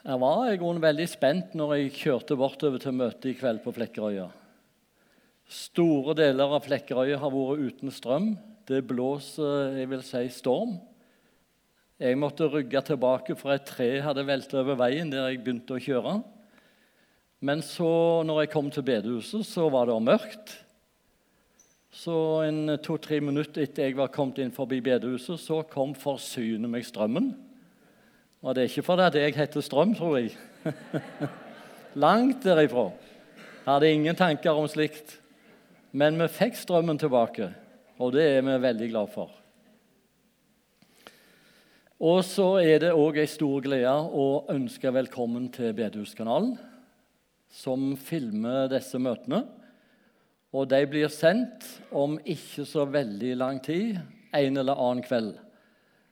Jeg var i grunnen veldig spent når jeg kjørte bortover til møtet i kveld på Flekkerøya. Store deler av Flekkerøya har vært uten strøm. Det blåser jeg vil si, storm. Jeg måtte rygge tilbake, for et tre hadde veltet over veien der jeg begynte å kjøre. Men så, når jeg kom til bedehuset, så var det mørkt. Så en to-tre minutter etter jeg var kommet inn forbi bedehuset, så kom forsyne meg strømmen. Og det er ikke fordi jeg heter Strøm, tror jeg. Langt derifra. Hadde ingen tanker om slikt. Men vi fikk strømmen tilbake, og det er vi veldig glad for. Og så er det òg ei stor glede å ønske velkommen til Bedehuskanalen, som filmer disse møtene. Og de blir sendt om ikke så veldig lang tid, en eller annen kveld.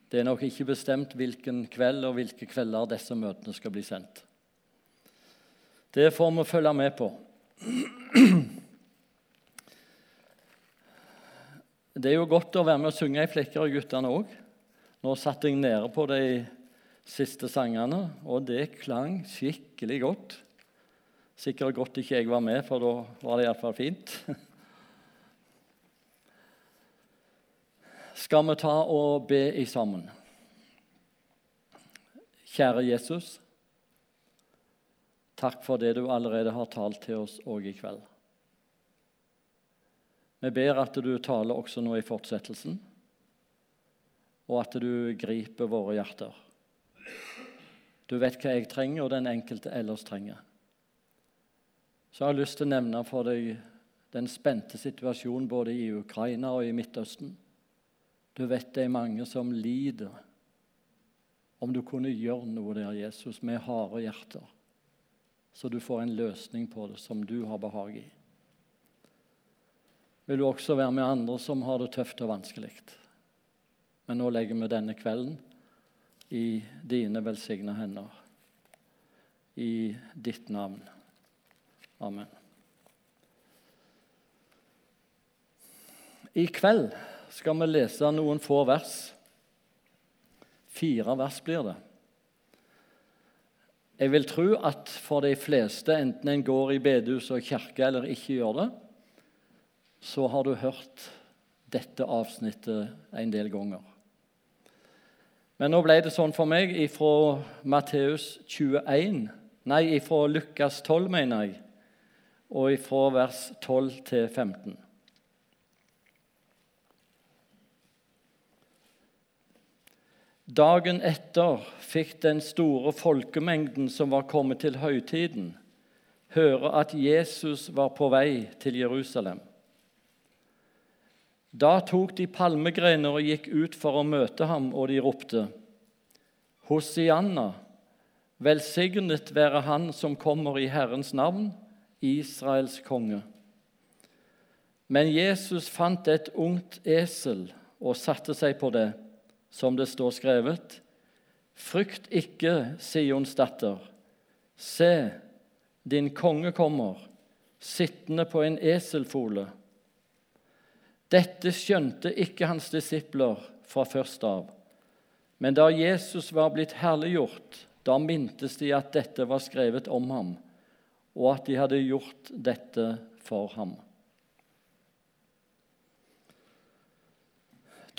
Det er nok ikke bestemt hvilken kveld og hvilke kvelder disse møtene skal bli sendt. Det får vi følge med på. Det er jo godt å være med og synge i flekker, og guttene òg. Nå satt jeg nede på de siste sangene, og det klang skikkelig godt. Sikkert godt ikke jeg var med, for da var det iallfall fint. Skal vi ta og be i sammen. Kjære Jesus. Takk for det du allerede har talt til oss òg i kveld. Vi ber at du taler også nå i fortsettelsen, og at du griper våre hjerter. Du vet hva jeg trenger, og den enkelte ellers trenger. Så jeg har lyst til å nevne for deg den spente situasjonen både i Ukraina og i Midtøsten. Du vet det er mange som lider. Om du kunne gjøre noe der, Jesus, med harde hjerter, så du får en løsning på det som du har behag i. Vil du også være med andre som har det tøft og vanskelig. Men nå legger vi denne kvelden i dine velsigna hender. I ditt navn. Amen. I kveld skal vi lese noen få vers. Fire vers blir det. Jeg vil tro at for de fleste, enten en går i bedehus og kirke eller ikke gjør det, så har du hørt dette avsnittet en del ganger. Men nå ble det sånn for meg ifra Matteus 21, nei, ifra Lukas 12, mener jeg, og ifra vers 12 til 15. Dagen etter fikk den store folkemengden som var kommet til høytiden, høre at Jesus var på vei til Jerusalem. Da tok de palmegrener og gikk ut for å møte ham, og de ropte:" Hosianna, velsignet være Han som kommer i Herrens navn, Israels konge. Men Jesus fant et ungt esel og satte seg på det som det står skrevet. Frykt ikke, Sions datter. Se, din konge kommer, sittende på en eselfole. Dette skjønte ikke hans disipler fra først av. Men da Jesus var blitt herliggjort, da mintes de at dette var skrevet om ham, og at de hadde gjort dette for ham.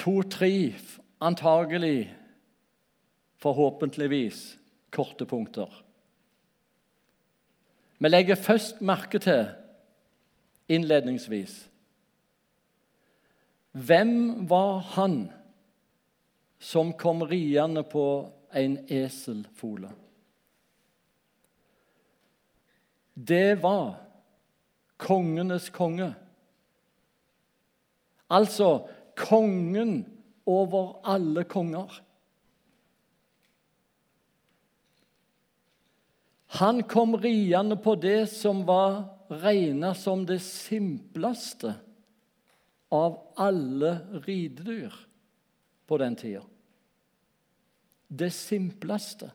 To-tre antagelig, forhåpentligvis, korte punkter. Vi legger først merke til, innledningsvis Hvem var han som kom riende på en eselfole? Det var kongenes konge. Altså kongen over alle konger. Han kom riende på det som var regna som det simpleste av alle ridedyr på den tida. Det simpleste.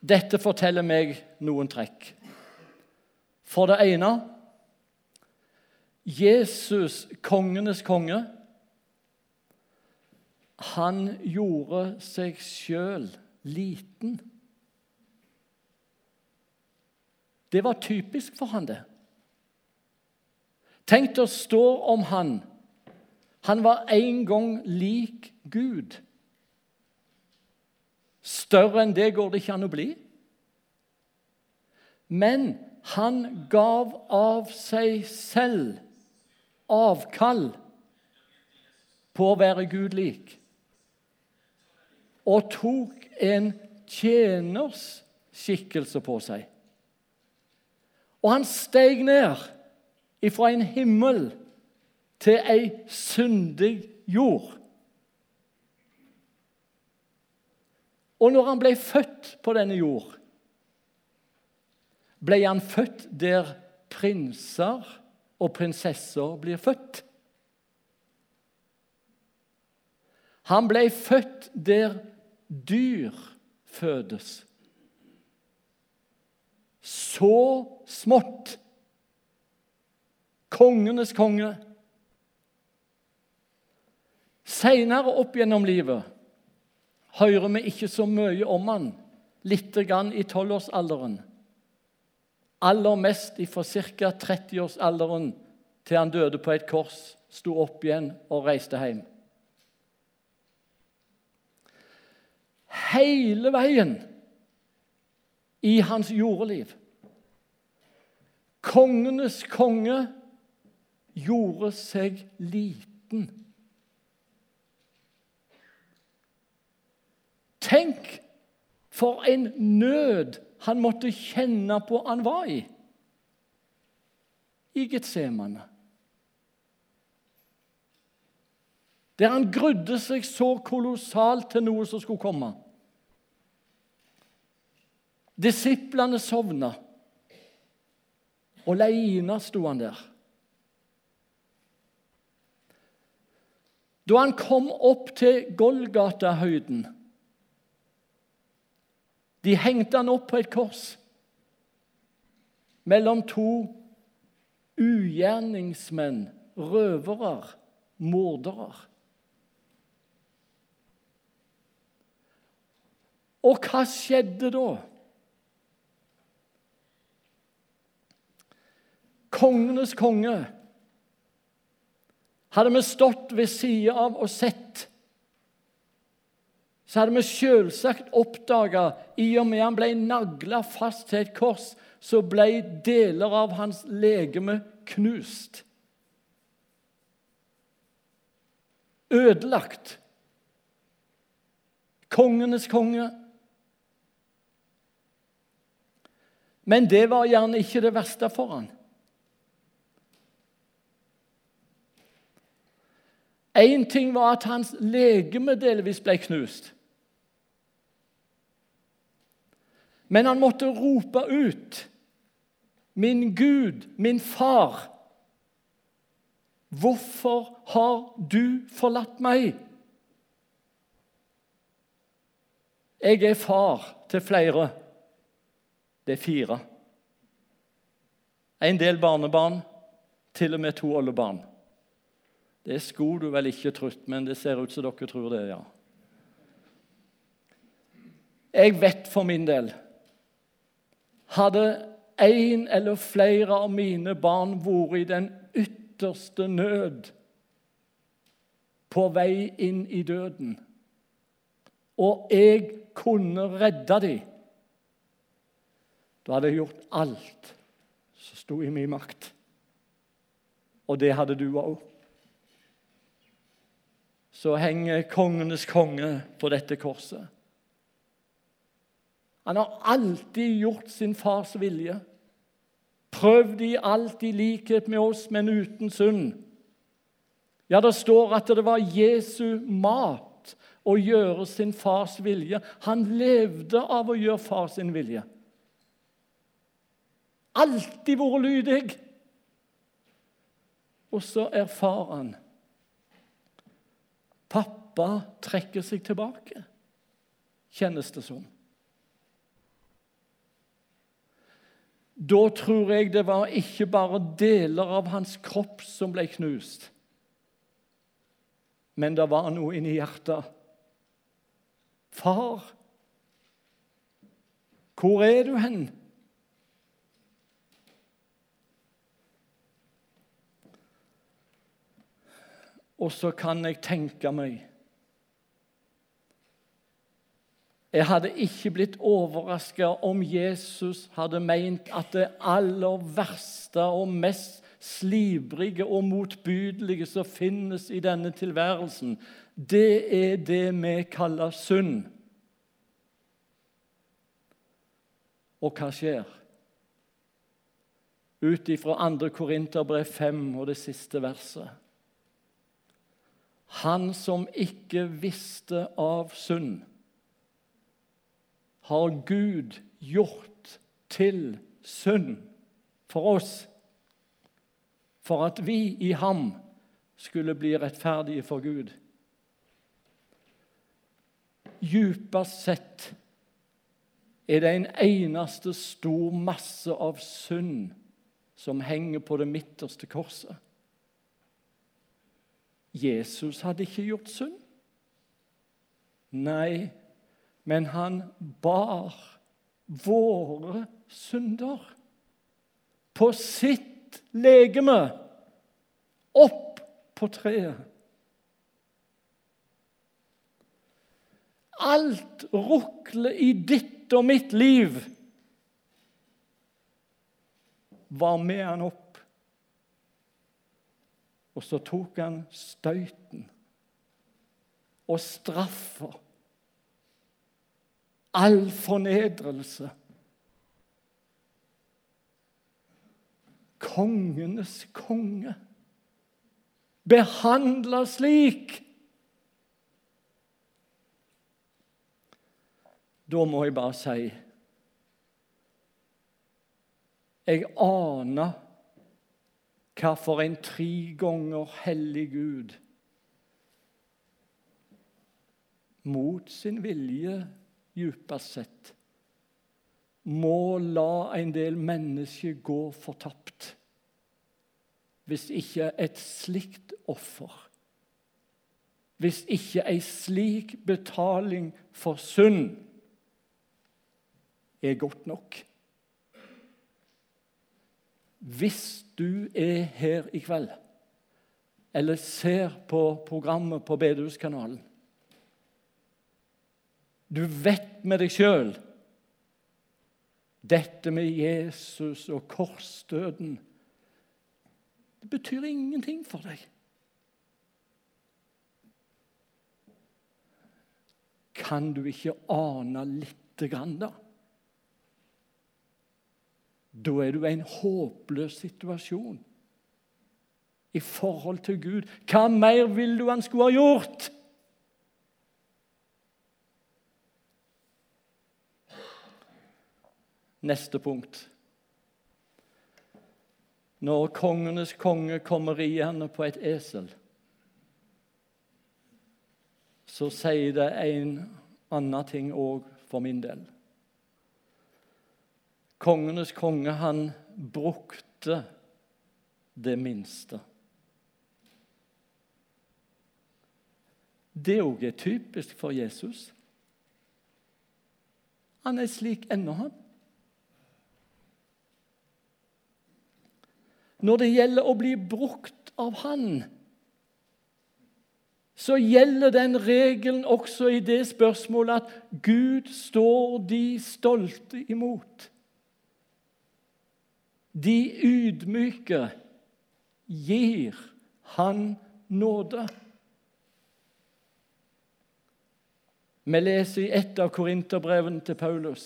Dette forteller meg noen trekk. For det ene Jesus, kongenes konge, han gjorde seg sjøl liten. Det var typisk for han, det. Tenk det står om han. Han var en gang lik Gud. Større enn det går det ikke an å bli. Men han gav av seg selv avkall på å være Gud lik, og tok en tjeners skikkelse på seg. Og han steg ned ifra en himmel til ei syndig jord. Og når han ble født på denne jord, ble han født der prinser og prinsesser blir født. Han ble født der dyr fødes. Så smått. Kongenes konge. Seinere opp gjennom livet hører vi ikke så mye om han, litt grann i tolvårsalderen. Aller mest fra ca. 30-årsalderen til han døde på et kors, sto opp igjen og reiste hjem. Hele veien i hans jordeliv. Kongenes konge gjorde seg liten. Tenk for en nød han måtte kjenne på han var i i Getsemane. Der han grudde seg så kolossalt til noe som skulle komme. Disiplene sovna. Og leina sto han der. Da han kom opp til Golgata-høyden de hengte han opp på et kors mellom to ugjerningsmenn, røvere, mordere. Og hva skjedde da? Kongenes konge hadde vi stått ved sida av og sett så hadde vi selvsagt oppdaga i og med han ble nagla fast til et kors, så ble deler av hans legeme knust. Ødelagt. Kongenes konge. Men det var gjerne ikke det verste for han. Én ting var at hans legeme delvis ble knust. Men han måtte rope ut, 'Min Gud, min far, hvorfor har du forlatt meg?' Jeg er far til flere. Det er fire. En del barnebarn, til og med to oldebarn. Det skulle du vel ikke trutt, men det ser ut som dere tror det, ja. Jeg vet for min del hadde en eller flere av mine barn vært i den ytterste nød, på vei inn i døden, og jeg kunne redde dem, da hadde jeg gjort alt som sto i min makt. Og det hadde du òg. Så henger kongenes konge på dette korset. Han har alltid gjort sin fars vilje. Prøvd i alt i likhet med oss, men uten synd. Ja, det står at det var Jesu mat å gjøre sin fars vilje. Han levde av å gjøre far sin vilje. Alltid vært lydig. Og så erfarer han Pappa trekker seg tilbake, kjennes det som. Da tror jeg det var ikke bare deler av hans kropp som ble knust, men det var noe inni hjertet. Far, Hvor er du hen? Og så kan jeg tenke meg Jeg hadde ikke blitt overraska om Jesus hadde meint at det aller verste og mest slibrige og motbydelige som finnes i denne tilværelsen, det er det vi kaller synd. Og hva skjer? Ut ifra 2. Korinterbrev 5 og det siste verset. Han som ikke visste av synd, har Gud gjort til synd for oss, for at vi i ham skulle bli rettferdige for Gud. Djupest sett er det en eneste stor masse av synd som henger på det midterste korset. Jesus hadde ikke gjort synd. Nei, men han bar våre synder på sitt legeme opp på treet. Alt rukler i ditt og mitt liv var med han opp. Og så tok han støyten og straffa. All fornedrelse. Kongenes konge. Behandla slik. Da må jeg bare si Jeg aner hva for en tre ganger hellig Gud mot sin vilje, djupest sett, må la en del mennesker gå fortapt hvis ikke et slikt offer Hvis ikke ei slik betaling for synd er godt nok. Hvis du er her i kveld, eller ser på programmet på Bedehuskanalen Du vet med deg sjøl dette med Jesus og korsdøden Det betyr ingenting for deg. Kan du ikke ane lite grann, da? Da er du i en håpløs situasjon i forhold til Gud. Hva mer vil du han skulle ha gjort? Neste punkt. Når kongenes konge kommer riende på et esel, så sier det en annen ting òg for min del. Kongenes konge, han brukte det minste. Det òg er typisk for Jesus. Han er slik ennå, han. Når det gjelder å bli brukt av Han, så gjelder den regelen også i det spørsmålet at Gud står de stolte imot. De ydmyke gir han nåde. Vi leser i et av korinterbrevene til Paulus.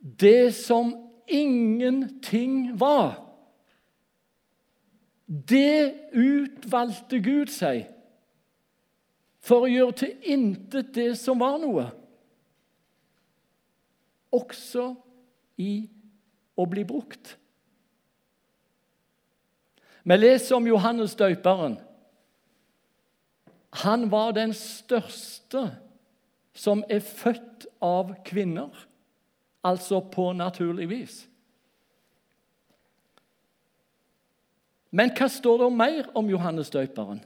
Det som ingenting var, det utvalgte Gud seg for å gjøre til intet det som var noe, også i å bli brukt. Vi leser om Johannes døperen. Han var den største som er født av kvinner, altså på naturlig vis. Men hva står det mer om Johannes døperen?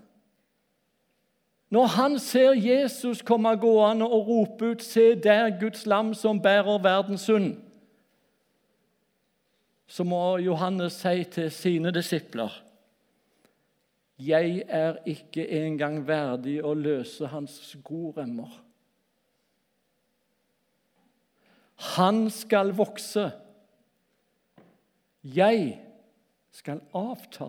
Når han ser Jesus komme gående og rope ut 'Se der Guds lam som bærer verdens synd', så må Johannes si til sine disipler 'Jeg er ikke engang verdig å løse hans skoremmer'. Han skal vokse. Jeg skal avta.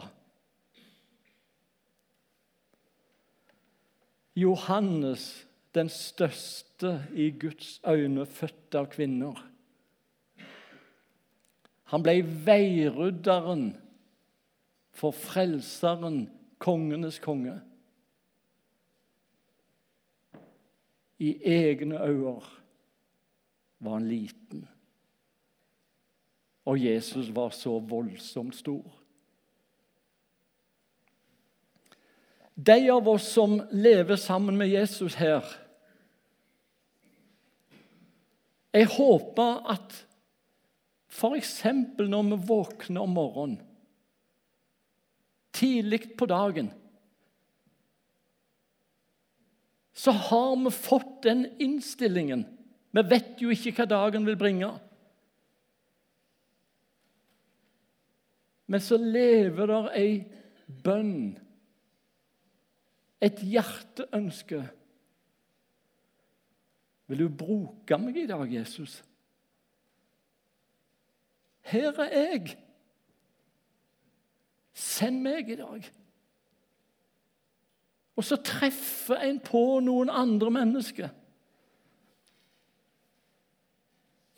Johannes, den største i Guds øyne, født av kvinner. Han ble veirydderen for frelseren, kongenes konge. I egne øyne var han liten. Og Jesus var så voldsomt stor. De av oss som lever sammen med Jesus her Jeg håper at f.eks. når vi våkner om morgenen, tidlig på dagen Så har vi fått den innstillingen. Vi vet jo ikke hva dagen vil bringe. Men så lever der ei bønn et hjerteønske. Vil du bruke meg i dag, Jesus? Her er jeg. Send meg i dag. Og så treffer en på noen andre mennesker.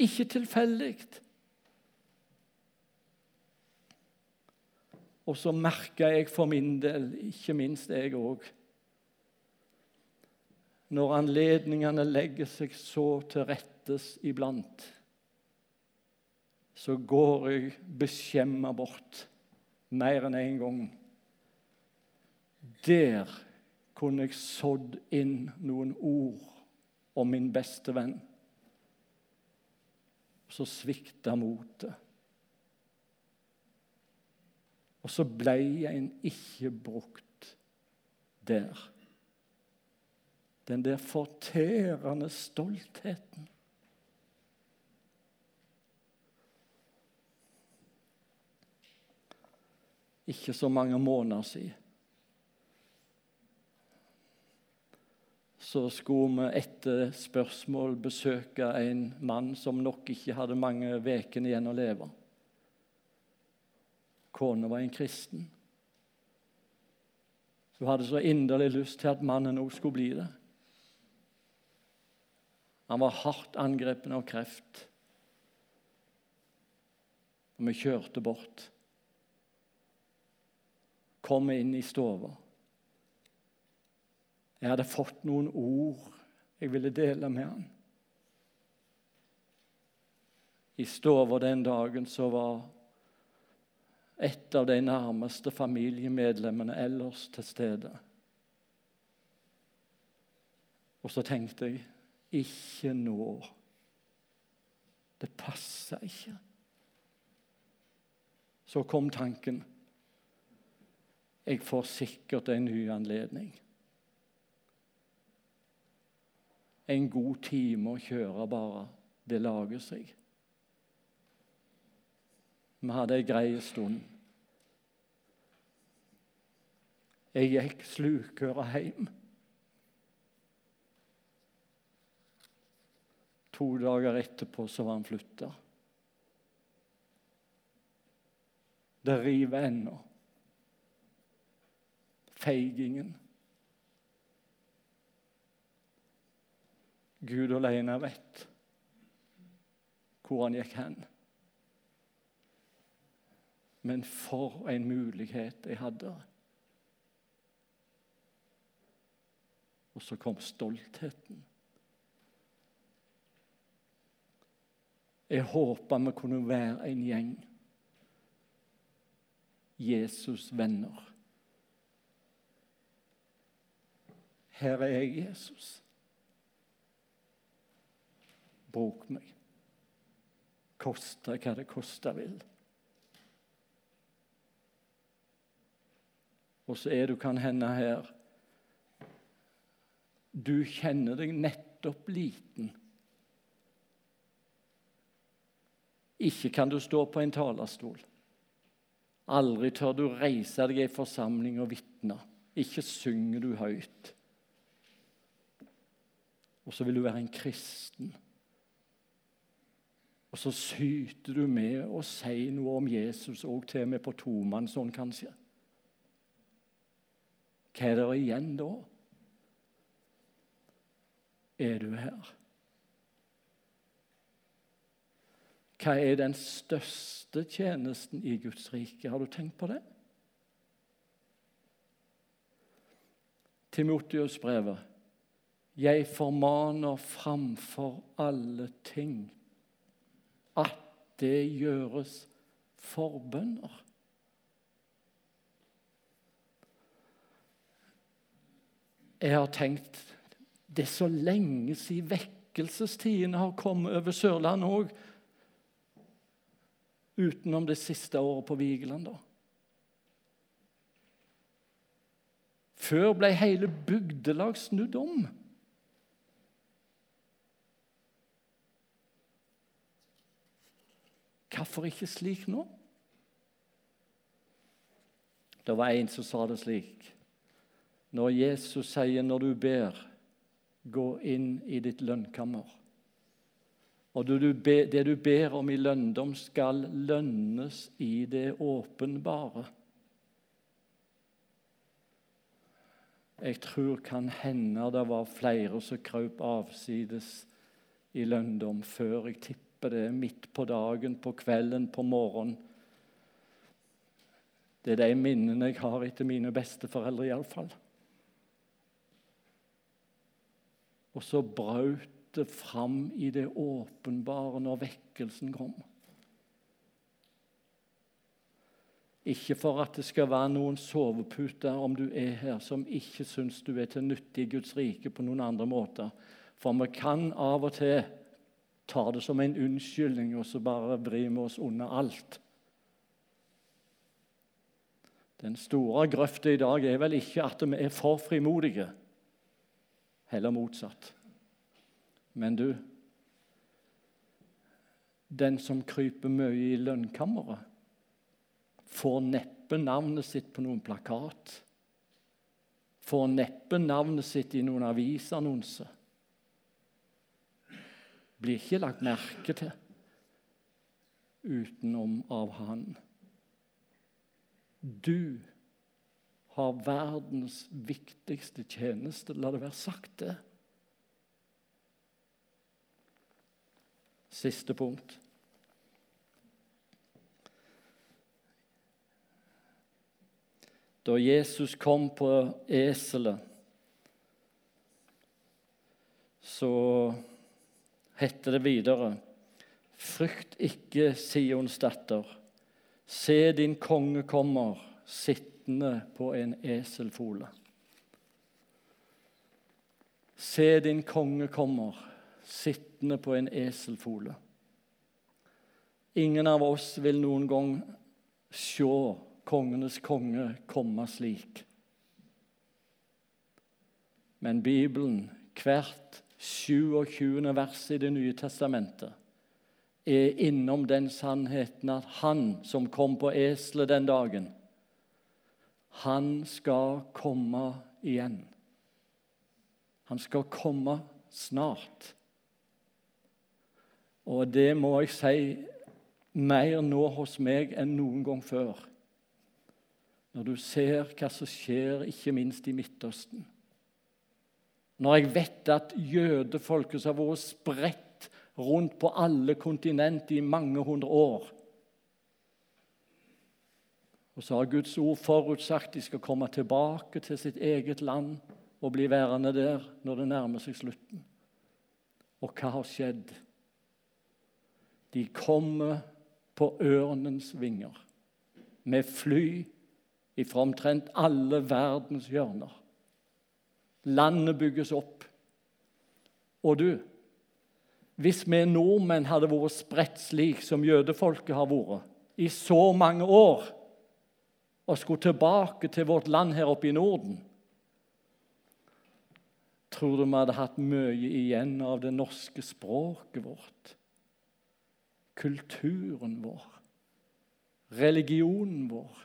Ikke tilfeldig. Og så merker jeg for min del, ikke minst jeg òg, når anledningene legger seg så til rettes iblant, så går jeg beskjemma bort mer enn én en gang. Der kunne jeg sådd inn noen ord om min beste venn. Så svikta motet. Og så ble en ikke brukt der den der fortærende stoltheten. Ikke så mange måneder siden så skulle vi etter spørsmål besøke en mann som nok ikke hadde mange ukene igjen å leve. Kona var en kristen. Hun hadde så inderlig lyst til at mannen òg skulle bli det. Han var hardt angrepet av kreft. Og vi kjørte bort. Kom inn i stua. Jeg hadde fått noen ord jeg ville dele med han. I stua den dagen så var et av de nærmeste familiemedlemmene ellers til stede. Og så tenkte jeg ikke nå. Det passer ikke. Så kom tanken. Jeg får sikkert en ny anledning. En god time å kjøre, bare. Det lager seg. Vi hadde ei grei stund. Jeg gikk slukøra hjem. To dager etterpå så var han flytta. Det river ennå. Feigingen. Gud alene vet hvor han gikk hen. Men for en mulighet jeg hadde. Og så kom stoltheten. Jeg håpa vi kunne være en gjeng Jesus-venner. Her er jeg, Jesus. Bruk meg. Koste hva det koste vil. Og så er du kan hende her du kjenner deg nettopp liten. Ikke kan du stå på en talerstol. Aldri tør du reise deg i forsamling og vitne. Ikke synger du høyt. Og så vil du være en kristen. Og så syter du med å si noe om Jesus òg til og med på tomannshånd, kanskje. Hva er det igjen da? Er du her? Hva er den største tjenesten i Guds rike? Har du tenkt på det? Timotius-brevet. Jeg formaner framfor alle ting at det gjøres forbønner. Jeg har tenkt det er så lenge siden vekkelsestidene har kommet over Sørlandet òg. Utenom det siste året på Vigeland, da. Før ble hele bygdelag snudd om. Hvorfor ikke slik nå? Det var en som sa det slik. Når Jesus sier 'når du ber', gå inn i ditt lønnkammer. Og det du ber om i lønndom, skal lønnes i det åpenbare. Jeg tror kan hende det var flere som krøp avsides i lønndom før. Jeg tipper det midt på dagen, på kvelden, på morgenen. Det er de minnene jeg har etter mine besteforeldre, iallfall. Og så brøt det fram i det åpenbare når vekkelsen kom. Ikke for at det skal være noen soveputer om du er her, som ikke syns du er til nytte i Guds rike på noen andre måter. For vi kan av og til ta det som en unnskyldning, og så bare bry vi oss unna alt. Den store grøfta i dag er vel ikke at vi er for frimodige heller motsatt. Men du Den som kryper mye i lønnkammeret, får neppe navnet sitt på noen plakat. Får neppe navnet sitt i noen avisannonse. Blir ikke lagt merke til utenom av Han. Du har verdens viktigste tjeneste. La det være sagt, det. Siste punkt. Da Jesus kom på eselet, så heter det videre Frykt ikke, Sions datter. Se, din konge kommer. Sittende på en eselfole. Se, din konge kommer, sittende på en eselfole. Ingen av oss vil noen gang se kongenes konge komme slik. Men Bibelen, hvert 27. verset i Det nye testamentet, er innom den sannheten at han som kom på eselet den dagen, han skal komme igjen. Han skal komme snart. Og det må jeg si mer nå hos meg enn noen gang før. Når du ser hva som skjer, ikke minst i Midtøsten. Når jeg vet at jødefolket som har vært spredt rundt på alle kontinent i mange hundre år, og så har Guds ord forutsagt de skal komme tilbake til sitt eget land og bli værende der når det nærmer seg slutten. Og hva har skjedd? De kommer på ørnens vinger med fly fra omtrent alle verdens hjørner. Landet bygges opp. Og du, hvis vi nordmenn hadde vært spredt slik som jødefolket har vært i så mange år og skulle tilbake til vårt land her oppe i Norden, tror du vi hadde hatt mye igjen av det norske språket vårt? Kulturen vår? Religionen vår?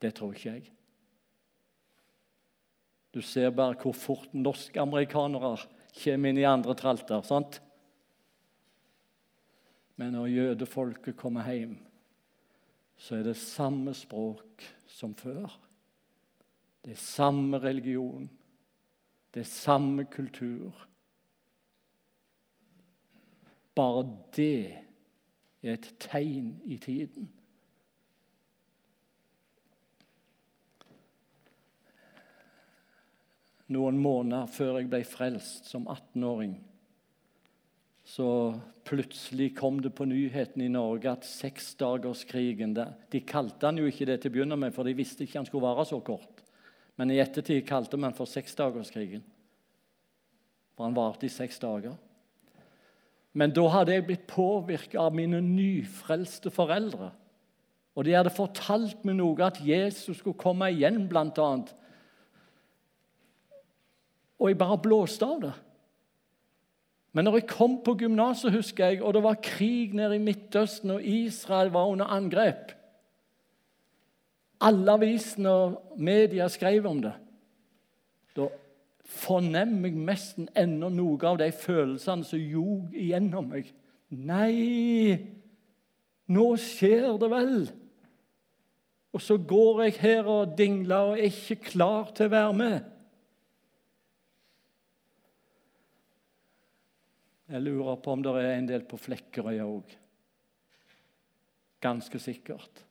Det tror ikke jeg. Du ser bare hvor fort norskamerikanere kommer inn i andre tralter. sant? Men når jødefolket kommer hjem, så er det samme språk som før. Det er samme religion. Det er samme kultur. Bare det er et tegn i tiden. Noen måneder før jeg ble frelst som 18-åring, så plutselig kom det på nyheten i Norge at seksdagerskrigen De kalte han jo ikke det til å begynne med, for de visste ikke han skulle være så kort. Men i ettertid kalte man for seksdagerskrigen. For han varte i seks dager. Men da hadde jeg blitt påvirket av mine nyfrelste foreldre. Og de hadde fortalt meg noe, at Jesus skulle komme igjen, blant annet. Og jeg bare blåste av det. Men når jeg kom på gymnaset, husker jeg, og det var krig nede i Midtøsten, og Israel var under angrep Alle avisene og media skrev om det. Da fornemmer jeg nesten ennå noe av de følelsene som ljog igjennom meg. Nei, nå skjer det vel! Og så går jeg her og dingler og er ikke klar til å være med. Jeg lurer på om det er en del på Flekkerøy òg. Ganske sikkert.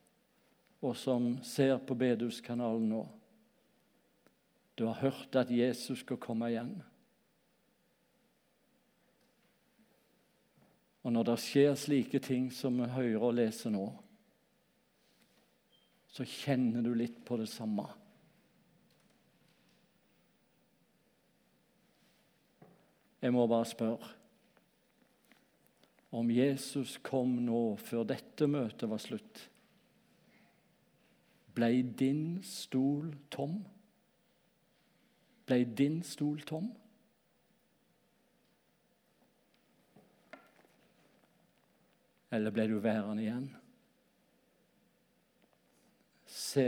Og som ser på Beduskanalen nå. Du har hørt at Jesus skal komme igjen. Og når det skjer slike ting som vi hører og leser nå, så kjenner du litt på det samme. Jeg må bare spørre om Jesus kom nå før dette møtet var slutt. Ble din stol tom? Ble din stol tom? Eller ble du værende igjen? Se,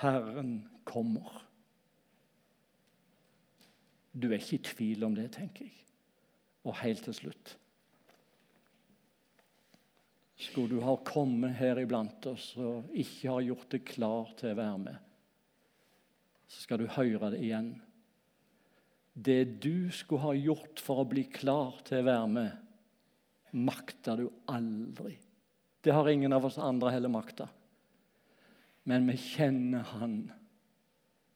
Herren kommer. Du er ikke i tvil om det, tenker jeg. Og helt til slutt Skulle du ha kommet her iblant oss og ikke ha gjort det klar til å være med, så skal du høre det igjen. Det du skulle ha gjort for å bli klar til å være med, makta du aldri. Det har ingen av oss andre heller makta. Men vi kjenner Han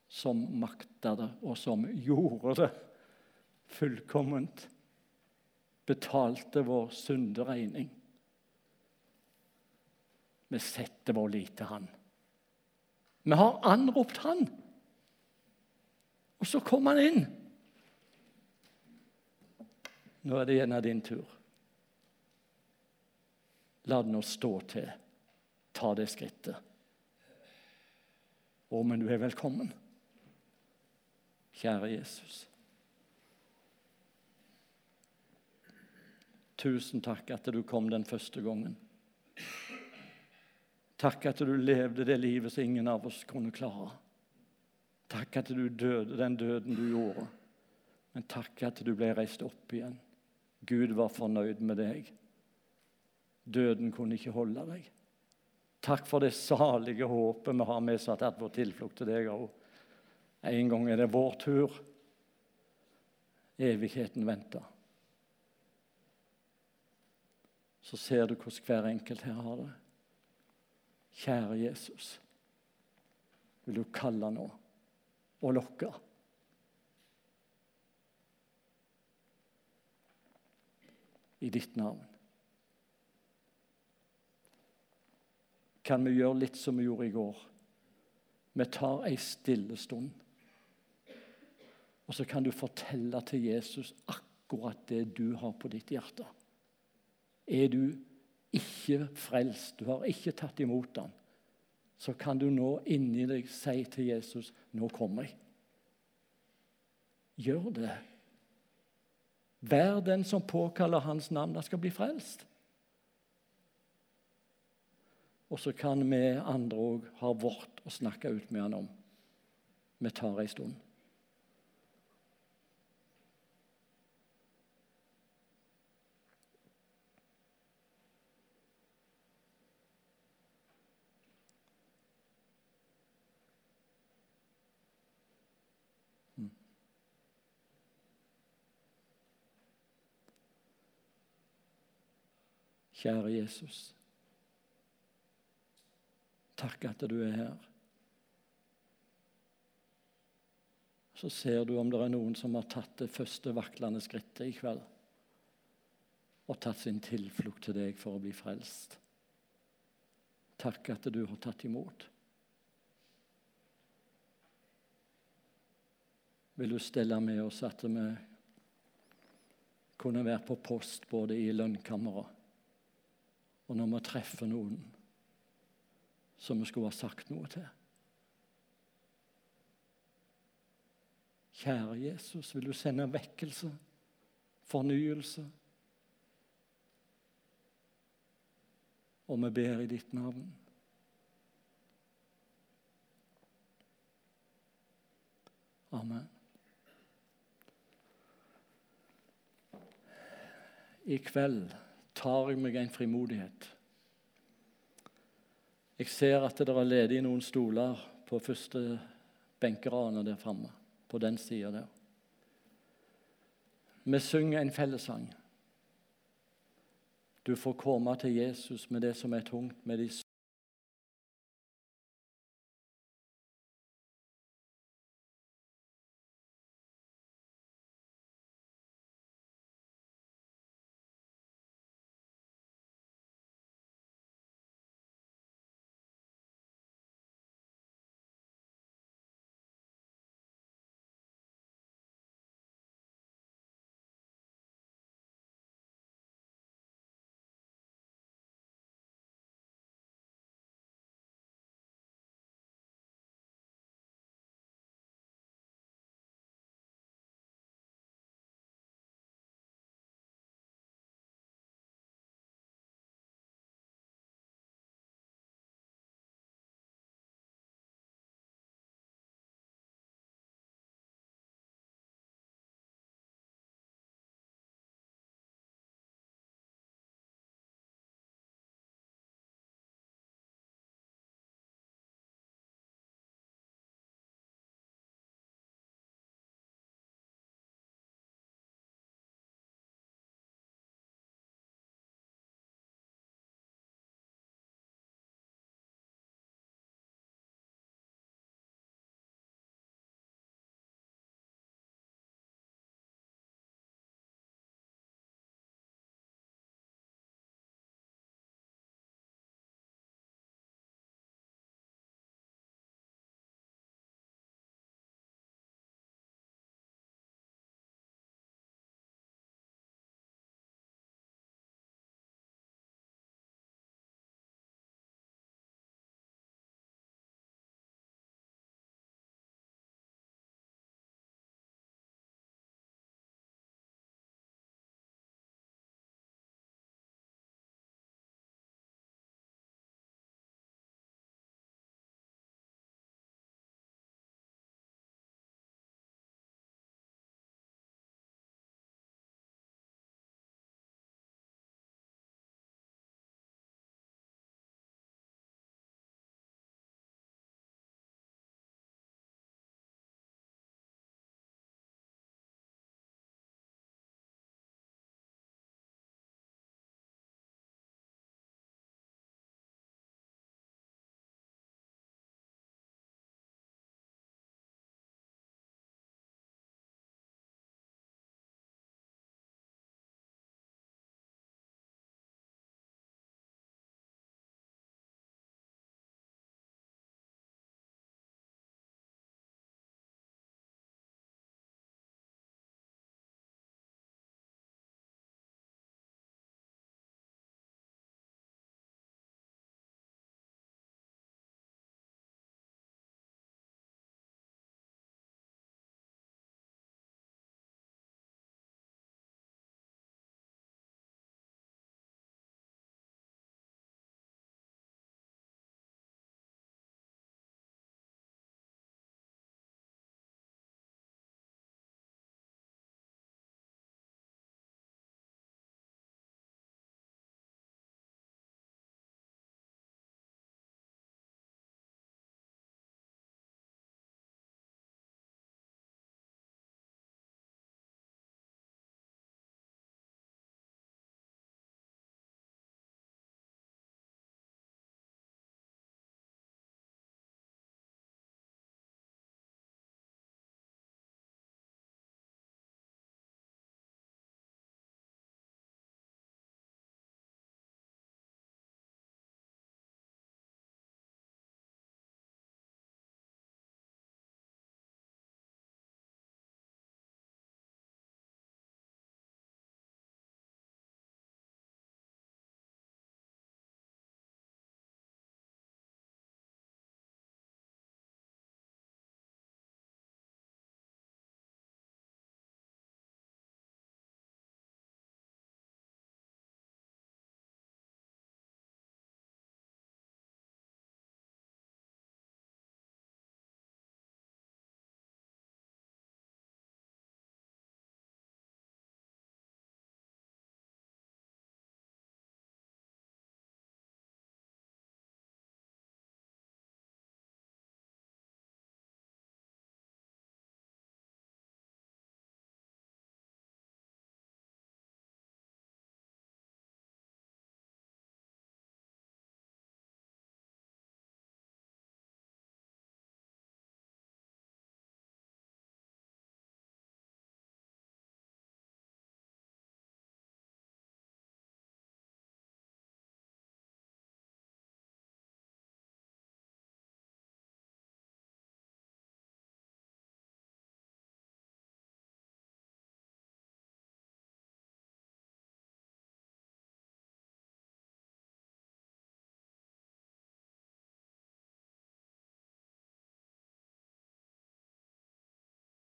som makta det, og som gjorde det fullkomment. Betalte vår synderegning. Vi setter vår lit til Han. Vi har anropt Han. Og så kom han inn. Nå er det gjerne din tur. La det nå stå til. Ta det skrittet. Å, men du er velkommen. Kjære Jesus. Tusen takk at du kom den første gangen. Takk at du levde det livet som ingen av oss kunne klare. Takk at du døde den døden du gjorde. Men takk at du ble reist opp igjen. Gud var fornøyd med deg. Døden kunne ikke holde deg. Takk for det salige håpet vi har med oss at vår tilflukt til deg òg. En gang er det vår tur. Evigheten venter. Så ser du hvordan hver enkelt her har det. Kjære Jesus, vil du kalle nå? og lokke. I ditt navn. Kan vi gjøre litt som vi gjorde i går? Vi tar ei stille stund. Og så kan du fortelle til Jesus akkurat det du har på ditt hjerte. Er du ikke frelst, du har ikke tatt imot ham, så kan du nå inni deg si til Jesus 'Nå kommer jeg'. gjør det. Vær den som påkaller hans navn, da skal bli frelst. Og så kan vi andre òg ha vårt å snakke ut med han om. Vi tar ei stund. Kjære Jesus. Takk at du er her. Så ser du om det er noen som har tatt det første vaklende skrittet i kveld og tatt sin tilflukt til deg for å bli frelst. Takk at du har tatt imot. Vil du stelle med oss at vi kunne være på post både i lønnkammeret og når vi treffer noen som vi skulle ha sagt noe til. Kjære Jesus, vil du sende vekkelse, fornyelse? Og vi ber i ditt navn. Amen. I kveld tar jeg meg en frimodighet. Jeg ser at det er ledig noen stoler på første benkeradene der framme. På den sida der. Vi synger en fellessang. Du får komme til Jesus med det som er tungt, med de